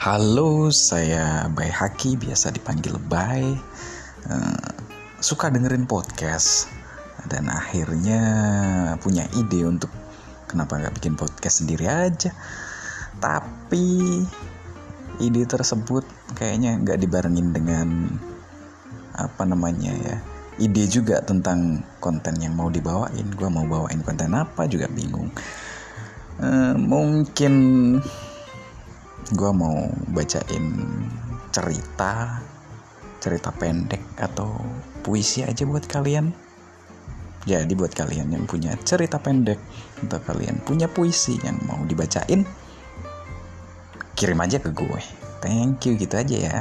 Halo, saya Bay Haki, biasa dipanggil Bay. Uh, suka dengerin podcast dan akhirnya punya ide untuk kenapa nggak bikin podcast sendiri aja. Tapi ide tersebut kayaknya nggak dibarengin dengan apa namanya ya ide juga tentang konten yang mau dibawain gue mau bawain konten apa juga bingung uh, mungkin gue mau bacain cerita cerita pendek atau puisi aja buat kalian. Jadi buat kalian yang punya cerita pendek atau kalian punya puisi yang mau dibacain kirim aja ke gue. Thank you gitu aja ya